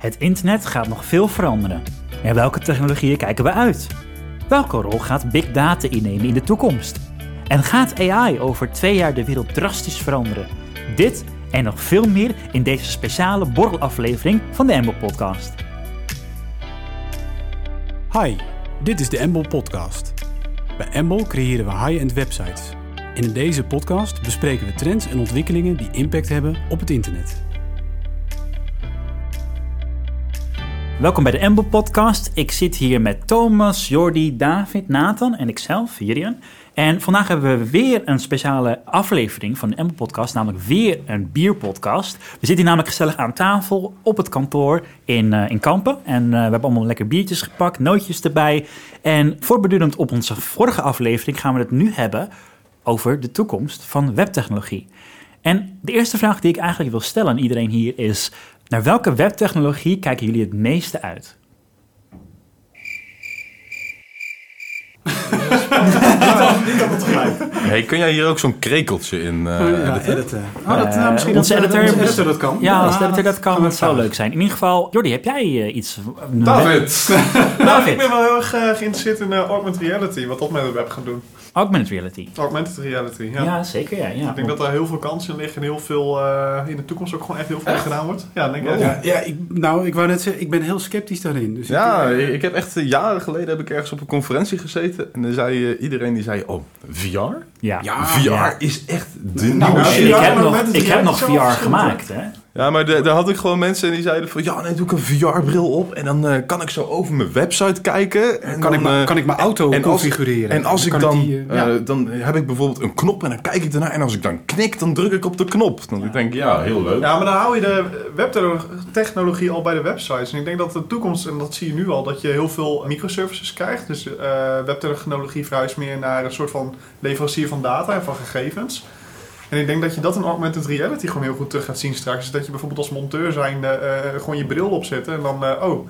Het internet gaat nog veel veranderen. En welke technologieën kijken we uit? Welke rol gaat big data innemen in de toekomst? En gaat AI over twee jaar de wereld drastisch veranderen? Dit en nog veel meer in deze speciale borrelaflevering van de Embel Podcast. Hi, dit is de Embel Podcast. Bij Embel creëren we high-end websites. En in deze podcast bespreken we trends en ontwikkelingen die impact hebben op het internet. Welkom bij de Embel Podcast. Ik zit hier met Thomas, Jordi, David, Nathan en ikzelf, Jirian. En vandaag hebben we weer een speciale aflevering van de Embel Podcast, namelijk weer een bierpodcast. We zitten hier namelijk gezellig aan tafel op het kantoor in, uh, in Kampen. En uh, we hebben allemaal lekker biertjes gepakt, nootjes erbij. En voortbedurend op onze vorige aflevering gaan we het nu hebben over de toekomst van webtechnologie. En de eerste vraag die ik eigenlijk wil stellen aan iedereen hier is: naar welke webtechnologie kijken jullie het meeste uit? niet op het gelijk. Hey, kun jij hier ook zo'n krekeltje in uh, ja, editen? editen? Oh, dat, nou, misschien onze dat, editor, onze editor dat kan. Ja, als de editor dat kan, dat zou leuk zijn. In ieder geval, Jordi, heb jij uh, iets... David! nou, ik ben wel heel erg uh, geïnteresseerd in augmented reality, wat dat met het web gaat doen. Augmented reality. Augmented reality, ja. Ja, zeker, ja. ja. Ik denk dat daar heel veel kansen in liggen en heel veel in de toekomst ook gewoon echt heel veel echt? gedaan wordt. Ja, denk ik. Ja, ja ik, nou, ik wou net zeggen, ik ben heel sceptisch daarin. Dus ja, ik, ik, heb echt jaren geleden heb ik ergens op een conferentie gezeten en dan zei iedereen die zei, oh, VR? Ja. ja VR ja. is echt de nou, nieuwe shit. Ik heb nog, ik heb nog VR gemaakt, hè. Ja, maar daar had ik gewoon mensen die zeiden van... Ja, nee, doe ik een VR-bril op en dan uh, kan ik zo over mijn website kijken. En kan, dan, ik, uh, kan ik mijn auto en configureren. En als ik dan... Die, uh, ja. dan heb ik bijvoorbeeld een knop en dan kijk ik ernaar. En als ik dan knik, dan druk ik op de knop. Dan ik denk ja, heel leuk. Ja, maar dan hou je de webtechnologie al bij de websites. En ik denk dat de toekomst, en dat zie je nu al... dat je heel veel microservices krijgt. Dus webtechnologie verhuist meer naar een soort van leverancier van data en van gegevens... En ik denk dat je dat in augmented reality gewoon heel goed terug gaat zien straks. Dat je bijvoorbeeld als monteur zijn uh, gewoon je bril opzetten en dan, uh, oh,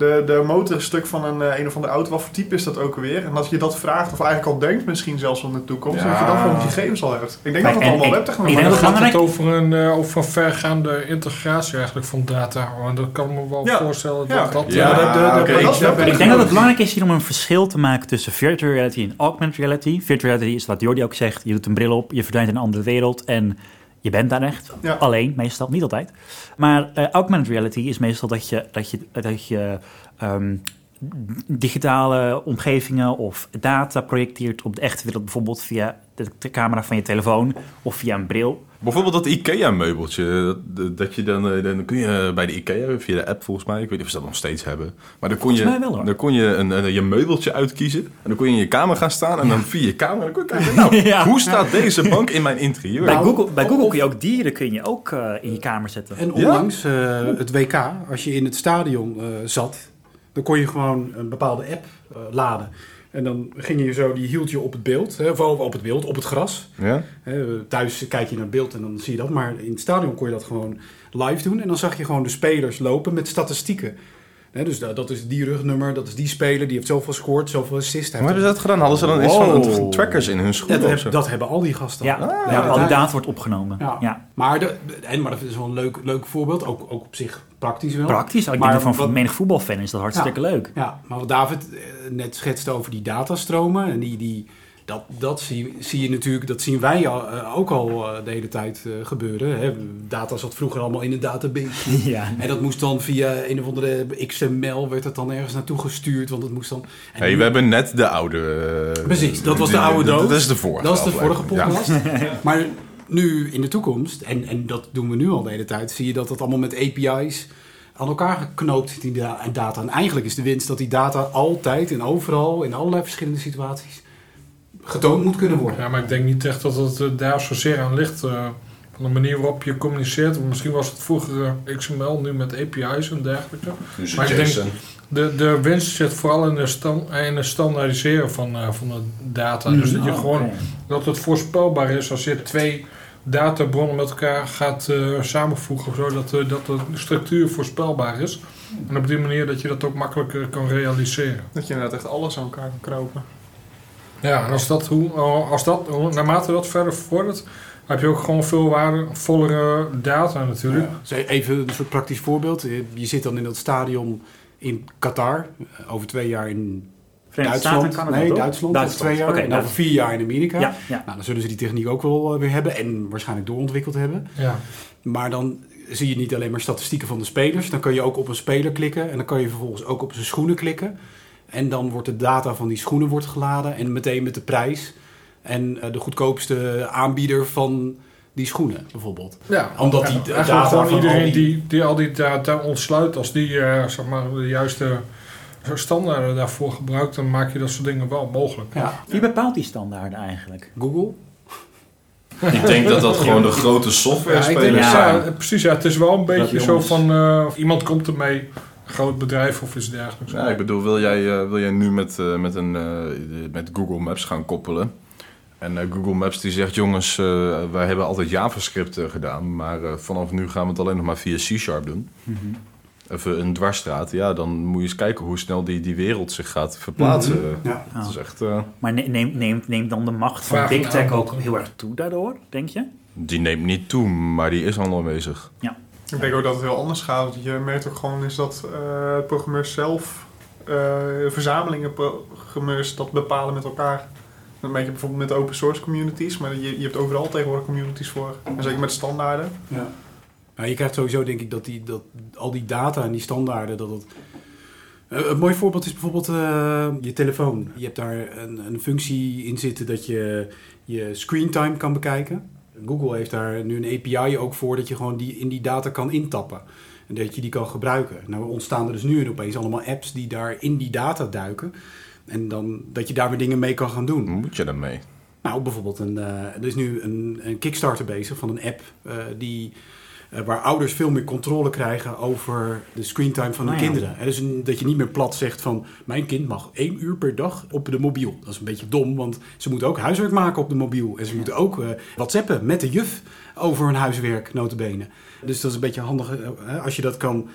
de, de motorstuk van een, uh, een of andere auto, wat voor type is dat ook weer? En als je dat vraagt, of eigenlijk al denkt misschien zelfs van de toekomst, ja. dat je dan gewoon die gegevens al hebt. Ik denk dat het allemaal webtechnologie is. Dan gaat het over een, uh, over een vergaande integratie eigenlijk van data. Want dat kan me wel ja. voorstellen dat ja. dat... Ja, de, de, de, okay. ik, ik, ik denk dat het belangrijk is hier om een verschil te maken tussen virtual reality en augmented reality. Virtual reality is wat Jordi ook zegt, je doet een bril op, je verdwijnt in een andere wereld en... Je bent daar echt. Ja. Alleen, meestal, niet altijd. Maar uh, augmented reality is meestal dat je, dat je, dat je um, digitale omgevingen of data projecteert op de echte wereld, bijvoorbeeld via de camera van je telefoon of via een bril. Bijvoorbeeld dat IKEA-meubeltje. Dat, dat, je dan, dan kun je bij de IKEA, via de app volgens mij, ik weet niet of ze dat nog steeds hebben. Maar dan kon je, wel, dan kon je een, een, je meubeltje uitkiezen. En dan kon je in je kamer gaan staan. En dan via je kamer dan kon je kijken, nou, ja. hoe staat deze bank in mijn interieur? Bij Google, bij Google kun je ook dieren kun je ook uh, in je kamer zetten. En onlangs uh, het WK, als je in het stadion uh, zat, dan kon je gewoon een bepaalde app laden. En dan ging je zo, die hield je op het beeld, hè, of op het beeld, op het gras. Ja. Hè, thuis kijk je naar het beeld en dan zie je dat. Maar in het stadion kon je dat gewoon live doen. En dan zag je gewoon de spelers lopen met statistieken. Dus dat, dat is die rugnummer, dat is die speler, die heeft zoveel gescoord, zoveel assist. Hoe hebben ze dat gedaan? Hadden ze dan iets Wow. van trackers in hun schoenen? Dat, dat hebben al die gasten. Ja, al. ja, al die data wordt opgenomen. Ja. Ja. Maar, de, en, maar dat is wel een leuk, leuk voorbeeld, ook, ook op zich praktisch wel. Praktisch, ik Maar denk dat van wat- menig voetbalfan is dat hartstikke leuk. Ja, maar wat David eh, net schetste over die datastromen en die, die, dat, dat zie, zie je natuurlijk, dat zien wij al, eh, ook al eh, de hele tijd eh, gebeuren. Hè. Data zat vroeger allemaal in een database. Ja. En dat moest dan via een of andere XML werd het dan ergens naartoe gestuurd, want het moest dan. en Hey, nu- we hebben net de oude... Precies, dat was de oude doos. Dat is de vorige Dat is de vorige. Ja. podcast. Maar nu in de toekomst, en, en dat doen we nu al de hele tijd, zie je dat dat allemaal met API's aan elkaar geknoopt die da- data. En eigenlijk is de winst dat die data altijd en overal, in allerlei verschillende situaties, getoond moet kunnen worden. Ja, maar ik denk niet echt dat het eh, daar zozeer aan ligt. eh, van de manier waarop je communiceert. Misschien was het vroeger XML, nu met API's en dergelijke. Dus Maar ik denk-. De, de winst zit vooral in de, stand, in het standaardiseren van, eh, van de data. Dus dat je Oh, gewoon dat het voorspelbaar is als je twee databronnen met elkaar gaat eh, samenvoegen, zodat uh, dat de structuur voorspelbaar is. En op die manier dat je dat ook makkelijker kan realiseren. Dat je inderdaad echt alles aan elkaar kan knopen. Ja, en als dat, hoe, als dat, hoe- naarmate dat verder vordert, heb je ook gewoon veel waardevollere data natuurlijk. Dus even een soort praktisch voorbeeld. Je zit dan in dat stadion in Qatar. eh, Over twee jaar in Verenigde Duitsland. nee? Duitsland. over twee jaar. Oké, en over vier jaar in Amerika. Ja, ja. Nou, dan zullen ze die techniek ook wel eh, weer hebben. En waarschijnlijk doorontwikkeld hebben. Ja. Maar dan zie je niet alleen maar statistieken van de spelers. Dan kan je ook op een speler klikken. En dan kan je vervolgens ook op zijn schoenen klikken. En dan wordt de data van die schoenen wordt geladen. En meteen met de prijs. En eh, de goedkoopste aanbieder van die schoenen bijvoorbeeld. Ja, Omdat die eigenlijk data gewoon van al iedereen die- die... Die, al die data ontsluit, als die eh, zeg maar, de juiste standaarden daarvoor gebruikt, dan maak je dat soort dingen wel mogelijk. Ja. Wie bepaalt die standaarden eigenlijk? Google. Ik denk dat dat gewoon de grote software Ja, spelers Ja. ja, precies. Ja, het is wel een beetje zo van eh, iemand komt ermee, groot bedrijf of iets dergelijks. Ja, ik bedoel, wil jij, eh, wil jij nu met, eh, met, een, eh, met Google Maps gaan koppelen? En eh, Google Maps die zegt, jongens, eh, wij hebben altijd JavaScript gedaan, maar eh, vanaf nu gaan we het alleen nog maar via C-Sharp doen. Mhm. Even een dwarsstraat, ja, dan moet je eens kijken hoe snel die, die wereld zich gaat verplaatsen. Mhm. Ja. Het is echt, eh, Maar ne- neemt neemt neemt dan de macht van Vraag Big Tech ook heel erg toe daardoor, denk je? die neemt niet toe, maar die is al aanwezig. Ik denk ook dat het heel anders gaat. Je merkt ook gewoon is dat eh programmeurs zelf, eh, verzamelingen programmeurs dat bepalen met elkaar. Dat merk je bijvoorbeeld met open source communities, maar je, je hebt overal tegenwoordig communities voor. En zeker met standaarden. Ja. Je krijgt sowieso denk ik dat, die, dat al die data en die standaarden, dat het... Eh, een mooi voorbeeld is bijvoorbeeld je telefoon. Je hebt daar een, een functie in zitten dat je je screentime kan bekijken. Google heeft daar nu een API ook voor dat je gewoon die, in die data kan intappen. En dat je die kan gebruiken. Nou ontstaan er dus nu opeens allemaal apps die daar in die data duiken. En dan dat je daar weer dingen mee kan gaan doen. Moet je daarmee? Nou, bijvoorbeeld, een, eh, er is nu een, een Kickstarter bezig van een app eh, die, waar ouders veel meer controle krijgen over de screentime van hun Nou ja. kinderen. En dus een, dat je niet meer plat zegt van mijn kind mag één uur per dag op de mobiel. Dat is een beetje dom, want ze moeten ook huiswerk maken op de mobiel. En ze moeten ook eh, whatsappen met de juf over hun huiswerk, notabene. Dus dat is een beetje handig eh, als je dat kan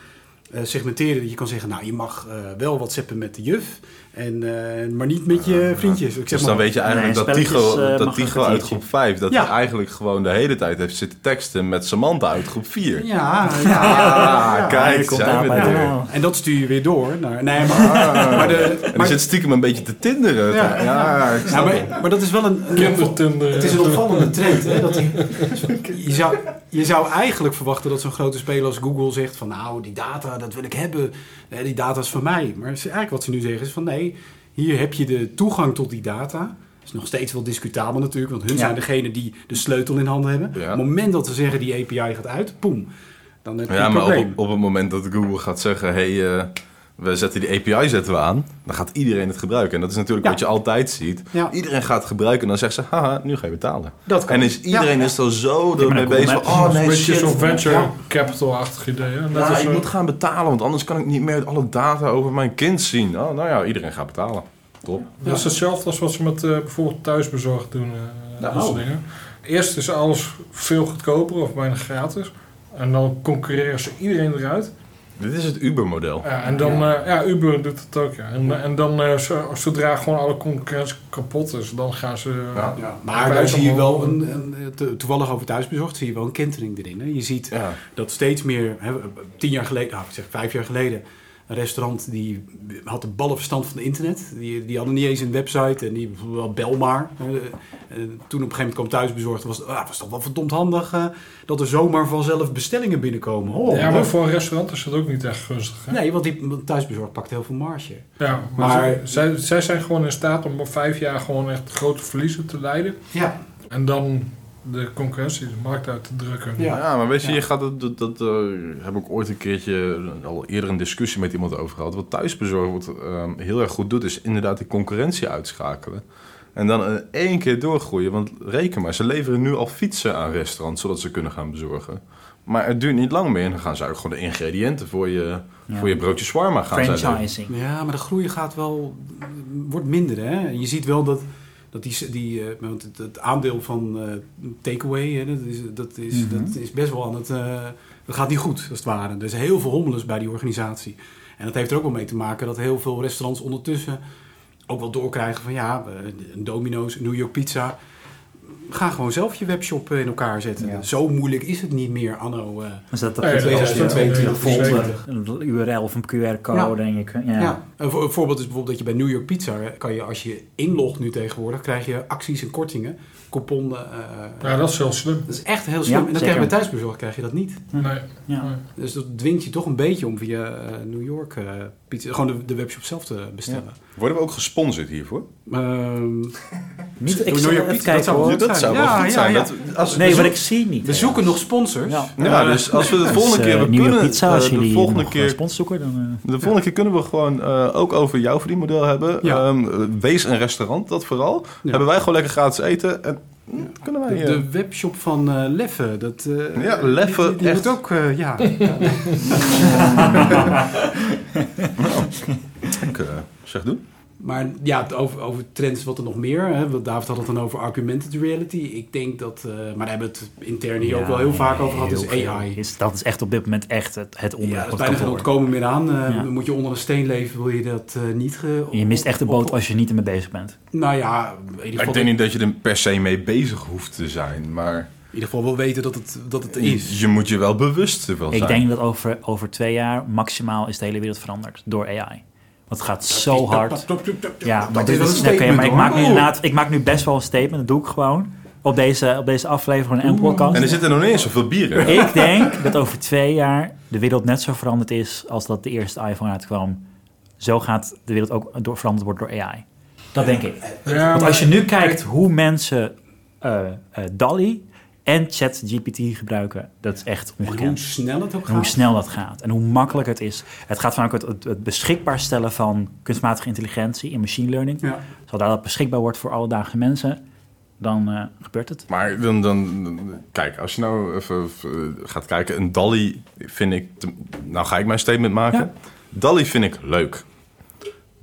eh, segmenteren. Dat je kan zeggen, nou je mag eh, wel whatsappen met de juf, en, eh, maar niet met je vriendjes. Ik zeg Dus dan maar, weet je eigenlijk Nee, dat Tigo, eh, dat Tigo uit groep 5, dat Ja. hij eigenlijk gewoon de hele tijd heeft zitten teksten met Samantha uit groep 4. Ja, ja, Ah, kijk, zijn we er. En dat stuur je weer door. Naar, nee, maar, maar, de, En maar, zit stiekem een beetje te tinderen. Ja. Ik snap maar, maar dat is wel een, Kindertinder. het is een opvallende trend. Hè, dat die, je, zou, je zou eigenlijk verwachten dat zo'n grote speler als Google zegt van nou, die data, dat wil ik hebben. Eh, die data is van mij. Maar ze- eigenlijk wat ze nu zeggen is van nee, hier heb je de toegang tot die data. Dat is nog steeds wel discutabel natuurlijk, want hun Ja. zijn degene die de sleutel in handen hebben. Ja. Op het moment dat ze zeggen die API gaat uit, poem, dan heb je Ja, een maar op, probleem. op het moment dat Google gaat zeggen: hey, eh, we zetten die API zetten we aan, dan gaat iedereen het gebruiken. En dat is natuurlijk Ja. wat je altijd ziet. Ja. Iedereen gaat het gebruiken en dan zegt ze: haha, nu ga je betalen. Dat kan. En is, iedereen Ja. is er zo ermee Google bezig oh een nee, beetje shit. zo'n venture Ja. capital-achtig idee. Hè? Net Ja, als, ik moet gaan betalen, want anders kan ik niet meer alle data over mijn kind zien. Oh, nou ja, iedereen gaat betalen. Top. Dat is hetzelfde als wat ze met eh, bijvoorbeeld thuisbezorgd doen. eh, Nou. dat soort dingen. Eerst is alles veel goedkoper of bijna gratis. En dan concurreren ze iedereen eruit. Dit is het Uber-model. Ja, en dan, ja. ja, Uber doet het ook. Ja. En, en dan, eh, zo- zodra gewoon alle concurrentie kapot is, dan gaan ze. Ja. Ja, maar daar zie je wel een, een, to- toevallig over thuisbezorgd, zie je wel een kentering erin. Hè? Je ziet Ja. dat steeds meer, hè, tien jaar geleden, nou, ik zeg vijf jaar geleden, een restaurant die had de ballenverstand van het internet. Die, die hadden niet eens een website en die wel bel maar. Eh, eh, toen op een gegeven moment kwam thuisbezorgd, was het ah, was toch wel verdomd handig eh, dat er zomaar vanzelf bestellingen binnenkomen. Oh, ja, maar voor een restaurant is dat ook niet echt gunstig. Hè? Nee, want die thuisbezorgd pakt heel veel marge. Ja, maar, Maar- zij, zij zijn gewoon in staat om op vijf jaar gewoon echt grote verliezen te leiden. Ja, En dan de concurrentie, de markt uit te drukken. Ja. Ja, maar weet je, Ja. je gaat het, dat, dat eh, heb ik ooit een keertje al eerder een discussie met iemand over gehad. Wat thuisbezorgd wordt, ehm, heel erg goed doet, is inderdaad die concurrentie uitschakelen. En dan in één keer doorgroeien. Want reken maar, ze leveren nu al fietsen aan restaurants zodat ze kunnen gaan bezorgen. Maar het duurt niet lang meer en dan gaan ze ook gewoon de ingrediënten voor je, Ja. voor je broodje shawarma gaan. Franchising. Ja, maar de groei gaat wel, wordt minder. Hè? Je ziet wel dat, dat die, die eh, want het, het aandeel van eh, takeaway, hè, dat, is, dat, is, Mhm. dat is best wel aan het, eh, dat gaat niet goed als het ware. Er is heel veel hommeles bij die organisatie. En dat heeft er ook wel mee te maken dat heel veel restaurants ondertussen ook wel doorkrijgen van ja, een Domino's, een New York Pizza. Ga gewoon zelf je webshop in elkaar zetten. Ja. Zo moeilijk is het niet meer anno. eh. Dus dat Nee, dat dat is- 2022 nee, volt. zeker. een URL of een QR-code en je kun- ja. Een vo- een voorbeeld is bijvoorbeeld dat je bij New York Pizza kan je als je inlogt nu tegenwoordig krijg je acties en kortingen, couponnen. eh, Ja, dat is heel slim. dat is echt heel slim. Ja, en dan krijg je bij thuisbezorgd krijg je dat niet. Nee. Ja. nee. Dus dat dwingt je toch een beetje om via eh, New York eh, pizza, gewoon de, de webshop zelf te bestellen. Worden we ook gesponsord hiervoor? Ehm, Niet, ik New York even Pizza, kijken dat zou hoor. dat zou wel Ja, goed ja, zijn. ja. Dat, als, Nee, zo- ik zie niet. we zoeken nog sponsors. Ja. Ja, dus als we de volgende Dus, keer... we New York kunnen, Pizza, als de volgende keer keer... sponsor zoeken, dan... De volgende keer kunnen we gewoon eh, ook over jouw verdienmodel hebben. Ja. Ehm, wees een restaurant, dat vooral. Ja. Hebben wij gewoon lekker gratis eten. En hm, kunnen wij... De, eh, de webshop van eh Leffe. Dat, eh, Ja, Leffe, Die, die echt. moet ook, eh, ja. ik, eh, zeg doen. Maar ja, over, over trends wat er nog meer. Hè, want David had het dan over augmented reality. Ik denk dat, eh, maar daar hebben we het intern hier ook wel heel vaak over gehad, is veel. AI. Is, dat is echt op dit moment echt het, het Ja, onderwerp. dat is op bijna geen ontkomen meer aan. Eh, Ja. Moet je onder een steen leven, wil je dat eh, niet... Ge, Je mist echt de boot op- als je niet ermee bezig bent. Nou ja, in ieder Maar geval, ik denk niet dat je er per se mee bezig hoeft te zijn. Maar in ieder geval wel weten dat het, dat het is. je moet je wel bewust ervan zijn. Ik denk dat over, over twee jaar maximaal is de hele wereld veranderd door AI. Want het gaat zo hard. Ja, maar, dat dit is een maar ik maak nu inderdaad, ik maak nu best wel een statement. Dat doe ik gewoon. Op deze, op deze aflevering van een podcast. En er zitten nog niet eens zoveel bier in. Ik denk dat over twee jaar de wereld net zo veranderd is als dat de eerste iPhone uitkwam. Zo gaat de wereld ook door, veranderd worden door AI. Dat denk ik. Want als je nu kijkt hoe mensen eh eh DALI en ChatGPT gebruiken, dat is echt En hoe ongekend. snel het ook En hoe gaat. snel dat gaat en hoe makkelijk het is. Het gaat vaak het, het, beschikbaar stellen van kunstmatige intelligentie en machine learning. Ja. Zodra dat beschikbaar wordt voor alledaagse mensen, dan eh, gebeurt het. Maar dan, dan, kijk, als je nou even even gaat kijken, een DALI vind ik, te- nou ga ik mijn statement maken. Ja. DALI vind ik leuk.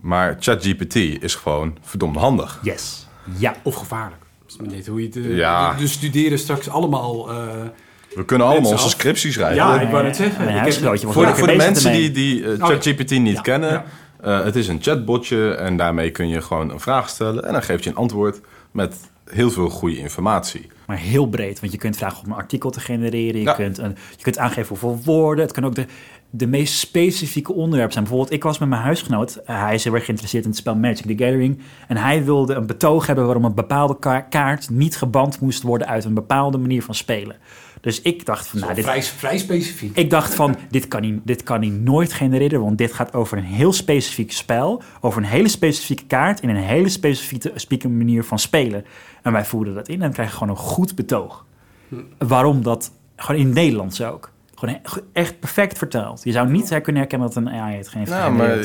Maar ChatGPT is gewoon verdomd handig. Yes. Ja. Of gevaarlijk. Dat is maar net hoe je het... eh, Ja. de, de studeren straks allemaal... eh, We kunnen allemaal onze scripties schrijven. Ja, ik wou net zeggen. Ik heb- voor de, voor mensen ermee. die, die eh, Oh, ja. ChatGPT niet Ja. kennen, Ja. eh, het is een chatbotje en daarmee kun je gewoon een vraag stellen en dan geeft je een antwoord met heel veel goede informatie. Maar heel breed, want je kunt vragen om een artikel te genereren. Je, Ja. kunt, een, je kunt aangeven hoeveel woorden. Het kan ook de, de meest specifieke onderwerpen zijn. Bijvoorbeeld, ik was met mijn huisgenoot. eh, hij is heel erg geïnteresseerd in het spel Magic the Gathering. En hij wilde een betoog hebben waarom een bepaalde ka- kaart niet geband moest worden uit een bepaalde manier van spelen. Dus ik dacht van, nou, dit, vrij, vrij specifiek. ik dacht van, dit kan, hij, dit kan hij nooit genereren, want dit gaat over een heel specifiek spel, over een hele specifieke kaart in een hele specifieke manier van spelen. En wij voerden dat in en je gewoon een goed betoog. Waarom dat, gewoon in het Nederlands ook. Gewoon he- echt perfect vertaald. Je zou niet kunnen herkennen dat een AI het geen Nou, maar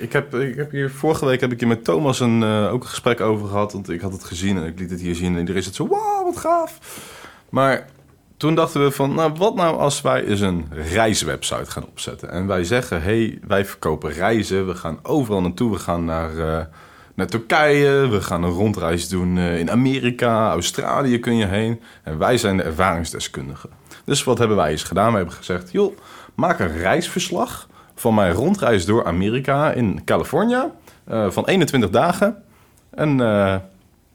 ik heb, ik heb hier vorige week heb ik hier met Thomas een, eh, ook een gesprek over gehad. Want ik had het gezien en ik liet het hier zien. En iedereen is het zo, wow, wat gaaf. Maar toen dachten we van, nou, wat nou als wij eens een reiswebsite gaan opzetten. En wij zeggen, hey, wij verkopen reizen. We gaan overal naartoe. We gaan naar, eh, naar Turkije. We gaan een rondreis doen eh, in Amerika. Australië kun je heen. En wij zijn de ervaringsdeskundigen. Dus wat hebben wij eens gedaan? We hebben gezegd, joh, maak een reisverslag van mijn rondreis door Amerika in California. eh, van 21 dagen. En eh,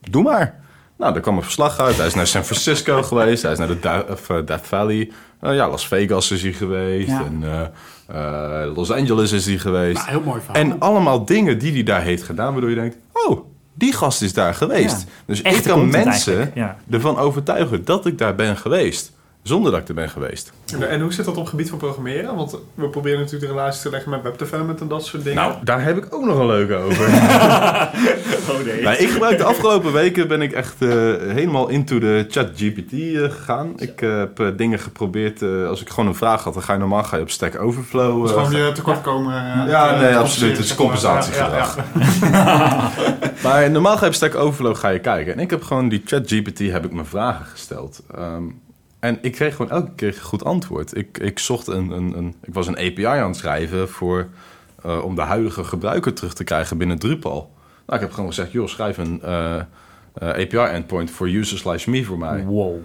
doe maar. Nou, daar kwam een verslag uit. Hij is naar San Francisco geweest. Hij is naar de eh, Death Valley. Ja, Las Vegas is hij geweest. Ja. En Los Angeles is hij geweest. Nou, heel mooi verhaal. En allemaal dingen die hij daar heeft gedaan, waardoor je denkt: oh, die gast is daar geweest. Ja. Dus Echte ik kan mensen ja. ervan overtuigen dat ik daar ben geweest, zonder dat ik er ben geweest. En, en hoe zit dat op het gebied van programmeren? Want we proberen natuurlijk de relatie te leggen met web development en dat soort dingen. Nou, daar heb ik ook nog een leuke over. Nou, ik gebruik de afgelopen weken ben ik echt eh, helemaal into de chat GPT eh, gegaan. Ik eh, heb eh, dingen geprobeerd. eh, als ik gewoon een vraag had, dan ga je normaal ga je op Stack Overflow. dus eh, gewoon je tekortkomen. Ja, nee, absoluut. Het is compensatiegedrag. Ja, ja, Maar normaal ga je op Stack Overflow ga je kijken. En ik heb gewoon die ChatGPT heb ik mijn vragen gesteld. Ehm, en ik kreeg gewoon elke keer een goed antwoord. Ik, ik zocht een, een, een... Ik was een API aan het schrijven voor... eh, om de huidige gebruiker terug te krijgen binnen Drupal. Nou, ik heb gewoon gezegd... joh, schrijf een eh, eh, API-endpoint voor user slash me voor mij. Wow.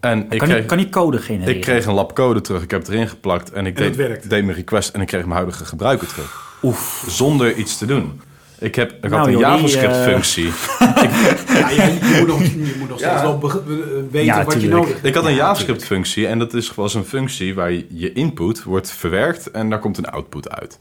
En ik Kan, kreeg, die, kan die code genereren? ik kreeg een lab code terug. Ik heb het erin geplakt. En ik En deed, deed mijn request en ik kreeg mijn huidige gebruiker terug. Oef. Zonder iets te doen. Ik, heb, ik Nou, had een joh, die, JavaScript-functie. Ja, je, je moet nog, je moet nog steeds Ja. wel eh, weten Ja, wat je nodig hebt. Ik had een Ja, JavaScript-functie en dat is was een functie waar je, je input wordt verwerkt en daar komt een output uit.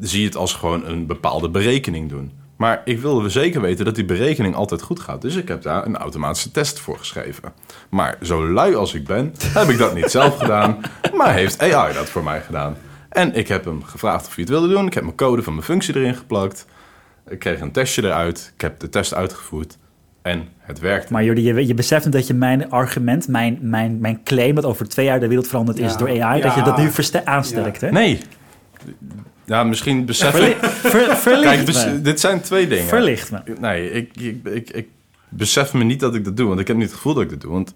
Zie je het als gewoon een bepaalde berekening doen. Maar ik wilde zeker weten dat die berekening altijd goed gaat. Dus ik heb daar een automatische test voor geschreven. Maar zo lui als ik ben, heb ik dat niet zelf gedaan. Maar heeft AI dat voor mij gedaan. En ik heb hem gevraagd of hij het wilde doen. Ik heb mijn code van mijn functie erin geplakt. Ik kreeg een testje eruit. Ik heb de test uitgevoerd. En het werkte. Maar Jordi, je, je beseft dat je mijn argument, mijn, mijn, mijn claim dat over twee jaar de wereld veranderd is door AI, dat je dat nu aansterkt, hè? Nee. Ja, misschien besef Verli- ik... ver- verlicht Kijk, bes- me. dit zijn twee dingen. Verlicht me. Nee, ik, ik, ik, ik besef me niet dat ik dat doe. Want ik heb niet het gevoel dat ik dat doe. Want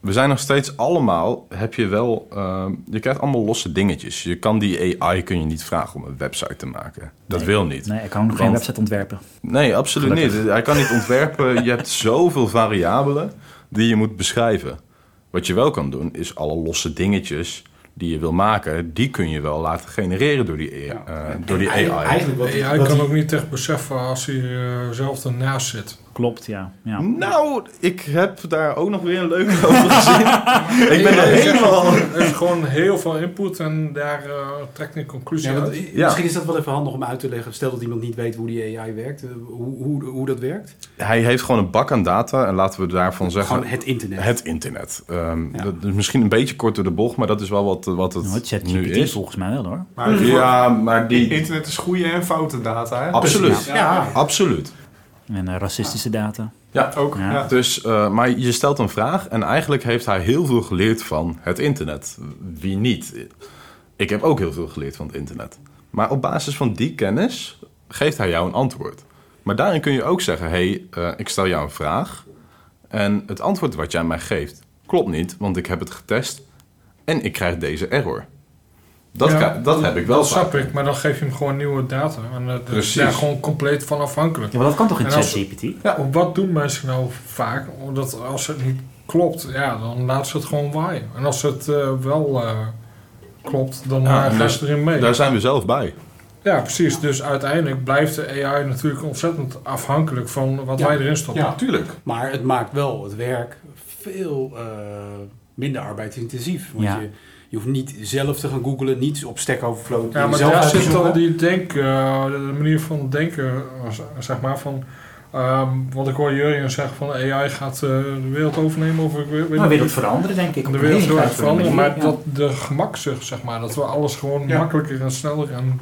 we zijn nog steeds allemaal... Heb je wel... ehm, je krijgt allemaal losse dingetjes. Je kan die AI kun je niet vragen om een website te maken. Dat Nee. wil niet. Nee, ik kan nog geen website ontwerpen. Nee, absoluut Gelukkig. niet. Hij kan niet ontwerpen. Je hebt zoveel variabelen die je moet beschrijven. Wat je wel kan doen, is alle losse dingetjes die je wil maken... die kun je wel laten genereren door die, Ja. eh, door die AI. Eigenlijk wat, AI wat kan die- ook niet echt beseffen als hij eh, zelf ernaast zit. Klopt, ja. ja. Nou, ik heb daar ook nog weer een leuke over gezien. ik ben er helemaal... Er is gewoon heel veel input en daar eh, trekt een conclusie Ja, uit. Ja. Misschien is dat wel even handig om uit te leggen. Stel dat iemand niet weet hoe die AI werkt, eh, hoe, hoe, hoe dat werkt. Hij heeft gewoon een bak aan data en laten we daarvan zeggen... Gewoon het internet. het internet. Ehm, Ja. Dat is misschien een beetje kort door de bocht, maar dat is wel wat, wat het Nou, nu ChatGPT is. volgens mij wel, hoor. Maar Ja, maar die... internet is goede en foute data, hè? Absoluut. Ja. Absoluut. En eh, racistische data. Ja, Ook, Ja. ja. Dus, eh, maar je stelt een vraag en eigenlijk heeft hij heel veel geleerd van het internet. Wie niet? Ik heb ook heel veel geleerd van het internet. Maar op basis van die kennis geeft hij jou een antwoord. Maar daarin kun je ook zeggen: hé, hey, eh, ik stel jou een vraag. En het antwoord wat jij mij geeft klopt niet, want ik heb het getest en ik krijg deze error. Dat, Ja, ka- dat heb ik wel Dat snap ik, maar dan geef je hem gewoon nieuwe data. En uh, Precies. daar gewoon compleet van afhankelijk. Ja, maar dat kan toch in ChatGPT? Ja, wat doen mensen nou vaak? Omdat als het niet klopt, ja, dan laten ze het gewoon waaien. En als het eh, wel eh, klopt, dan Ja, ze erin mee. Daar zijn we zelf bij. Ja, precies. Dus uiteindelijk blijft de AI natuurlijk ontzettend afhankelijk van wat Ja. wij erin stoppen. Ja. Tuurlijk. Maar het maakt wel het werk veel eh, minder arbeidsintensief. Want Ja. je, je hoeft niet zelf te gaan googlen, niet op Stack Overflow. Ja, maar zelf daar zit zoeken. al die denk, eh, de manier van denken, eh, zeg maar, van... ehm want ik hoor Jurjen zeggen van AI gaat eh, de wereld overnemen of ik weet, weet Nou, het veranderen, denk ik. de wereld veranderen, maar ja. dat de gemakzucht, zeg maar, dat we alles gewoon Ja. makkelijker en sneller en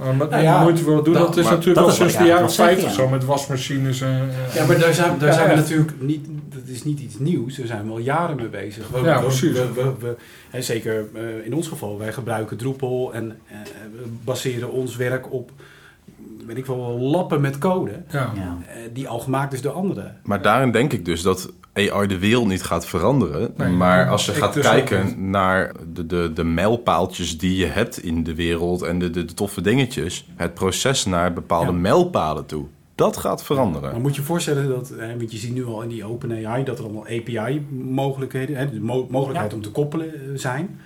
uh, met Nou minder ja, moeite willen doen, dat- dat, is maar natuurlijk al sinds de jaren eigenlijk wil 50 zeggen, zo, met wasmachines en... eh, Ja, maar daar zijn, daar Ja, zijn we natuurlijk niet, dat is niet iets nieuws. Daar zijn we al jaren mee bezig. We, Ja, we- precies. We, hè, zeker eh, in ons geval, wij gebruiken Drupal en eh, we baseren ons werk op, weet ik wel, lappen met code. ja. Ja. eh, die al gemaakt is door anderen. Maar daarin denk ik dus dat AI de wereld niet gaat veranderen. Nee, maar als je ik gaat dus kijken naar de, de, de mijlpaaltjes die je hebt in de wereld en de, de, de toffe dingetjes, het proces naar bepaalde Ja. mijlpalen toe, dat gaat veranderen. Maar moet je voorstellen dat, hè, want je ziet nu al in die OpenAI dat er allemaal API-mogelijkheden, hè, de mo- mogelijkheid Ja. om te koppelen eh, zijn.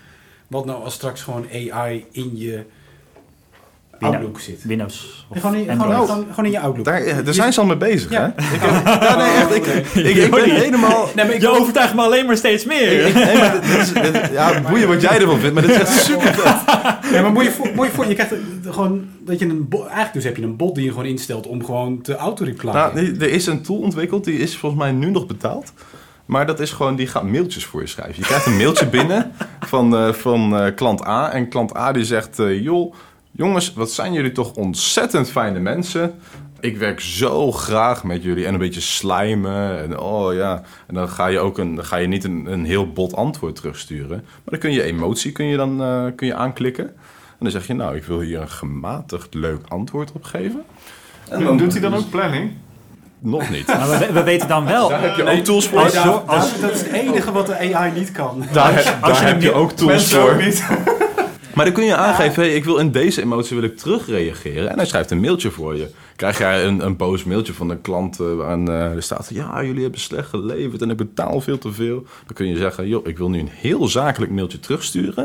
Wat nou als straks gewoon AI in je Outlook zit? Windows. Gewoon, in, Android. gewoon, gewoon, gewoon in je Outlook. Daar, daar zijn ze al mee bezig, Ja. hè? Ik, ja, nee, echt, ik, ik, ik ben helemaal... Nee, maar ik Je overtuigt me alleen maar steeds meer. Ik- nee, maar dit- is- dit- ja, boeien wat jij ervan vindt, maar dit is echt super vet. Ja, maar moet je, moet je, voor, je krijgt gewoon dat je een eigenlijk dus heb je een bot die je gewoon instelt om gewoon te auto-replyen. Nou, er is een tool ontwikkeld, die is volgens mij nu nog betaald. Maar dat is gewoon, die gaat mailtjes voor je schrijven. Je krijgt een mailtje binnen van, eh, van eh, klant A. En klant A die zegt, eh, joh, jongens, wat zijn jullie toch ontzettend fijne mensen. Ik werk zo graag met jullie en een beetje slijmen. En oh ja, en dan ga je ook een, dan ga je niet een, een heel bot antwoord terugsturen. Maar dan kun je emotie kun je dan eh, kun je aanklikken. En dan zeg je, nou, ik wil hier een gematigd leuk antwoord op geven. En Doet hij dan ook planning? Nog niet. Maar we, we weten dan wel. Daar heb je ook tools voor. als- dat, is het enige wat de AI niet kan. Daar, daar je heb je ook tools Mensen voor. ook niet. Maar dan kun je aangeven, hey, ik wil in deze emotie wil ik terugreageren. En hij schrijft een mailtje voor je. Krijg jij een, een boos mailtje van een klant eh, waarin eh, er staat... ja, jullie hebben slecht geleverd en ik betaal veel te veel. Dan kun je zeggen, joh, ik wil nu een heel zakelijk mailtje terugsturen.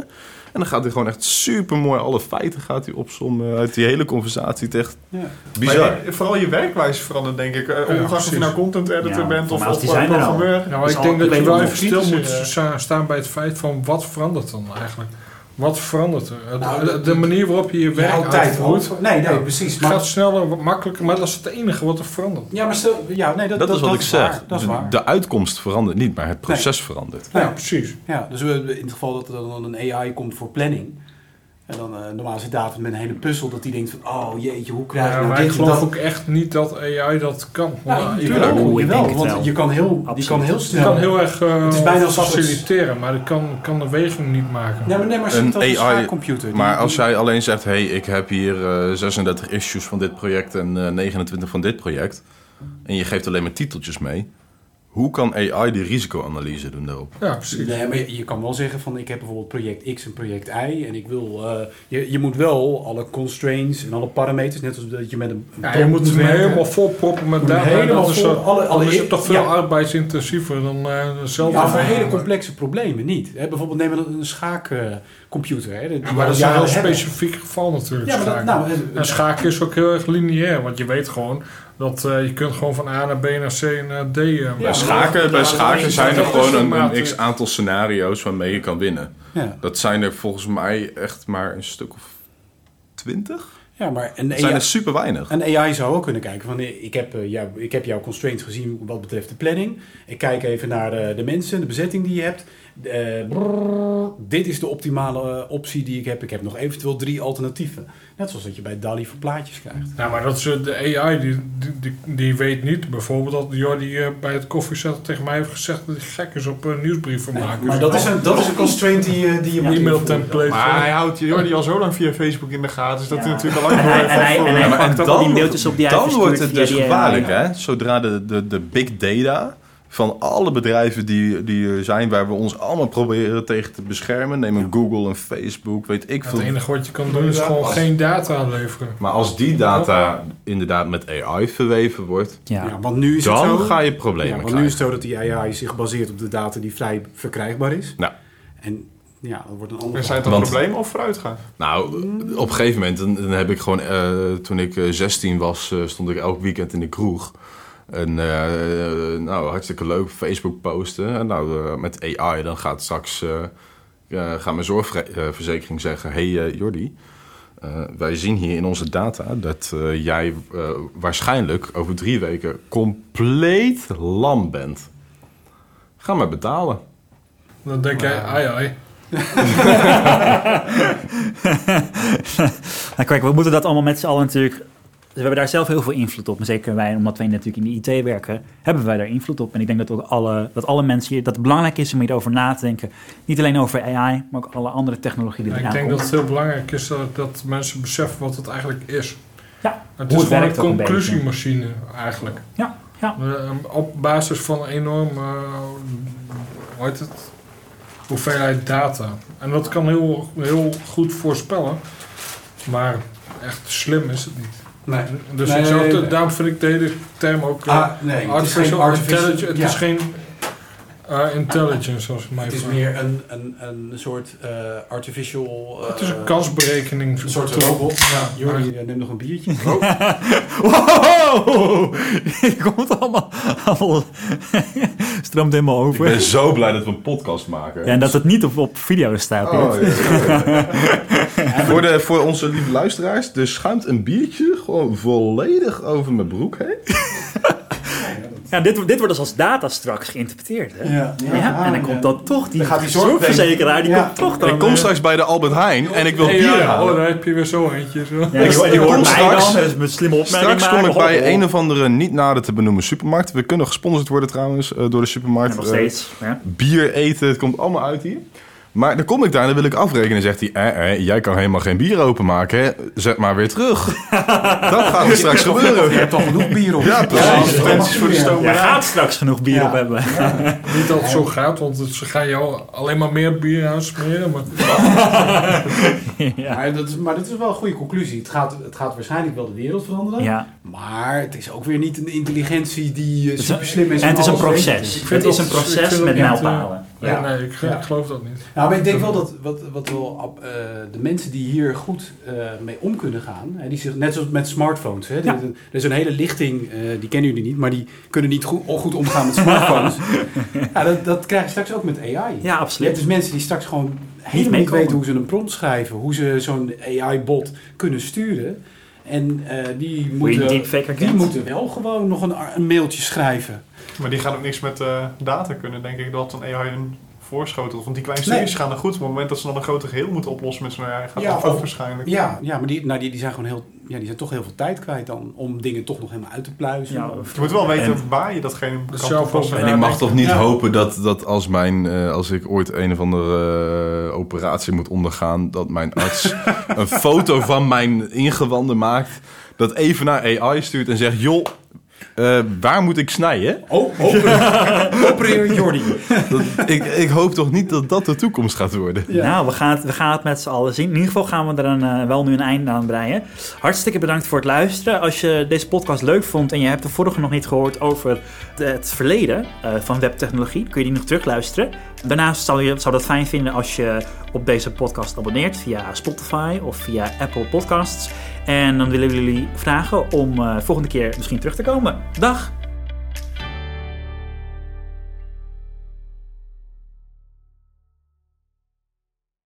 En dan gaat hij gewoon echt super mooi alle feiten gaat hij opzommen uit die hele conversatie. Het is echt Ja. bizar. Maar je- vooral je werkwijze verandert, denk ik. Uh, ongeacht of je nou content editor Ja, bent of, of programmeur. Nou, ik denk dat je wel even stil moet sta- staan bij het feit van wat verandert dan eigenlijk? Wat verandert er? Nou, de, de manier waarop je je werk houdt tijd uitvoert, over. Nee, nee, precies. het Maar, gaat sneller, wat makkelijker, maar dat is het enige wat er verandert. ja, maar stel, ja, nee, dat, Dat, is wat ik zeg. Dat is De- waar. De uitkomst verandert niet, maar het proces verandert. Nee. Ja, precies. Ja, dus we, in het geval dat er dan een AI komt voor planning. En dan eh, normaal zit David met een hele puzzel dat hij denkt van, oh jeetje, hoe krijg je Ja, nou maar dit ik geloof dat? ook echt niet dat AI dat kan. Ja, Want, jawel, je, Oeh, ik jawel, denk het want wel. je kan heel, die kan heel je snel. kan heel erg eh, Het is bijna faciliteren, maar dat kan, kan de weging niet maken. Ja, maar nee, maar Een dat is een AI. Die- Maar als die- jij alleen zegt, hey, ik heb hier eh, 36 issues van dit project en eh, 29 van dit project. En je geeft alleen maar titeltjes mee. Hoe kan AI die risicoanalyse doen daarop? Ja, precies. Nee, maar je, kan wel zeggen van ik heb bijvoorbeeld project X en project Y en ik wil, eh, je, je moet wel alle constraints en alle parameters, net als dat je met een Ja, je moet hem helemaal vol proppen met data. helemaal dat is, vol- alle- alle- dan is het toch veel ja. arbeidsintensiever dan eh zelf. Ja, voor hele complexe problemen niet. Hè, bijvoorbeeld neem een, een schaakcomputer. hè, die Ja, we maar dat is een heel hebben. specifiek geval natuurlijk. Ja, maar dat, nou, eh, en schaken is ook heel erg lineair, want je weet gewoon dat eh, je kunt gewoon van A naar B naar C naar D. eh, Ja, bij schaken, bij schaken zijn er gewoon een x aantal scenario's waarmee je kan winnen. ja. Dat zijn er volgens mij echt maar een stuk of twintig. ja, maar een Dat zijn AI, er super weinig. een AI zou ook kunnen kijken van ik heb, eh, jou, ik heb jouw constraints gezien wat betreft de planning. Ik kijk even naar eh, de mensen, de bezetting die je hebt. Eh, brrr, dit is de optimale eh, optie die ik heb. Ik heb nog eventueel drie alternatieven. Net zoals dat je bij DALI voor plaatjes krijgt. Ja, maar dat is eh, de AI, die, die, weet niet bijvoorbeeld dat Jordi eh, bij het koffiezetten tegen mij heeft gezegd dat hij gek is op eh, nieuwsbrieven Nee, maken. maar dat is, een, dat is een constraint die, je- die je moet e-mail template. Maar hij houdt Jordi al zo lang via Facebook in de gaten, dus dat Ja. hij natuurlijk al lang En hij, en hij, en hij ook al die mailtjes op die dan wordt het dus gevaarlijk, hè? Zodra de, de, de big data van alle bedrijven die, die er zijn, waar we ons allemaal proberen tegen te beschermen. Neem een Google, een Facebook, weet ik Het veel. enige wat je kan doen is gewoon Als- geen data leveren. Maar als die data inderdaad met AI verweven wordt, Ja. Ja, want nu is het dan zo. ga je Ja, problemen want nu is het zo dat die AI zich baseert op de data die vrij verkrijgbaar is. Nou. En ja, dat wordt een ander Er zijn Want- problemen of vooruitgaan? Nou, op een gegeven moment, dan, dan heb ik gewoon, eh, toen ik eh, 16 was, eh, stond ik elk weekend in de kroeg. En eh, nou, hartstikke leuk, Facebook posten. En nou, eh, met AI, dan gaat straks, eh eh, gaat mijn zorgverzekering zeggen... Hé hey, Jordi, eh, wij zien hier in onze data dat eh, jij eh, waarschijnlijk over drie weken compleet lam bent. Ga maar betalen. Dan denk jij, ai ai. nou, kijk, we moeten dat allemaal met z'n allen natuurlijk... We hebben daar zelf heel veel invloed op. Maar zeker wij, omdat wij natuurlijk in de IT werken, hebben wij daar invloed op. En ik denk dat ook alle, dat alle mensen hier, dat het belangrijk is om hierover na te denken. Niet alleen over AI, maar ook alle andere technologie die Ja, ik denk komt. dat het heel belangrijk is dat, dat mensen beseffen wat het eigenlijk is. Ja, het is gewoon een conclusiemachine eigenlijk. Ja, ja. Eh, op basis van een enorm, eh, hoe heet het, hoeveelheid data. En dat kan heel, heel goed voorspellen, maar echt slim is het niet. Nee. Dus Nee, ik zou het- nee. daarom vind ik de hele term ook eh, Ah, nee, het is artificial geen artificial... intelligence. Het ja, is geen eh, intelligence zoals mij het is meer een, een, een soort eh, artificial... eh, Het is een kansberekening. Een soort robot. Ja, Jordi, eh, neem nog een biertje. Wow! Het komt allemaal, allemaal stroomt helemaal Ik over. ben zo blij dat we een podcast maken. Ja, en dat het niet op, op video staat. Oh, dit. ja, ja, ja. voor, de, voor onze lieve luisteraars, er schuimt een biertje gewoon volledig over mijn broek heen. Ja, dit, wordt- dit wordt dus als data straks geïnterpreteerd. Hè? Ja, Ja, en dan komt dat toch, die Dan gaat die zorgverzekeraar, die Ja. komt toch dan... ik kom eh, straks bij de Albert Heijn en ik wil Hey, bier ja, halen. oh, daar heb je weer zo eentje. Zo. Ja, Ik- ik hoort kom mij straks- dan, slimme opmerking Straks kom ik bij een of andere niet nader te benoemen supermarkt. We kunnen gesponsord worden trouwens eh, door de supermarkt. Ja, nog Eh, steeds. Ja. bier eten, het komt allemaal uit hier. Maar dan kom ik daar en dan wil ik afrekenen. zegt hij, eh, eh, jij kan helemaal geen bier openmaken, hè? Zet maar weer terug. dat gaat er straks Je gebeuren. hebt toch genoeg bier op. Ja, precies. Voor de stomerij. gaat straks genoeg bier Ja. op hebben. Niet dat het zo gaat, want ze gaan jou alleen maar meer bier aansmeren. Maar ja. Maar, dat is, maar dat is wel een goede conclusie. Het gaat, het gaat waarschijnlijk wel de wereld veranderen. ja. Maar het is ook weer niet een intelligentie die eh, is super slim is. En het is een proces. Ik vind Het is een proces met dat Ja. Nee, nee, ik, Ja. ik geloof dat niet. Nou, maar ik denk wel dat wat, wat wel, eh, de mensen die hier goed eh, mee om kunnen gaan, hè, die zich, net zoals met smartphones, hè, Ja. er, is een hele lichting, eh, die kennen jullie niet, maar die kunnen niet goed, goed omgaan met smartphones. ja, dat, dat krijg je straks ook met AI. Ja, Je hebt absoluut. dus mensen die straks gewoon helemaal niet weten hoe ze een prompt schrijven, hoe ze zo'n AI-bot kunnen sturen. En eh, die, moeten, die moeten wel gewoon nog een, een mailtje schrijven. Maar die gaan ook niks met eh, data kunnen, denk ik, dat een AI een voorschotelt. Want die kleine Nee. stukjes gaan er goed. Maar op het moment dat ze dan een groter geheel moeten oplossen met zo'n AI, gaat Ja, dat waarschijnlijk. Ja, ja maar die, nou, die, die, zijn gewoon heel, ja, die zijn toch heel veel tijd kwijt dan om dingen toch nog helemaal uit te pluizen. Ja, Of- Je moet wel weten En- waar je datgene Dat kan toepassen. En ik mag toch niet Ja. hopen dat, dat als, mijn, eh, als ik ooit een of andere eh, operatie moet ondergaan, dat mijn arts een foto van mijn ingewanden maakt, dat even naar AI stuurt en zegt, joh, eh, waar moet ik snijden? Oh, open, opereer Jordi. Dat, ik, ik hoop toch niet dat dat de toekomst gaat worden. Ja. Nou, we gaan, het, we gaan het met z'n allen zien. In ieder geval gaan we er een, eh, wel nu een einde aan breien. Hartstikke bedankt voor het luisteren. Als je deze podcast leuk vond en je hebt de vorige nog niet gehoord over de- het verleden eh, van webtechnologie, kun je die nog terugluisteren. Daarnaast zou je zou dat fijn vinden als je op deze podcast abonneert via Spotify of via Apple Podcasts. En dan willen we jullie vragen om eh, volgende keer misschien terug te komen. Dag!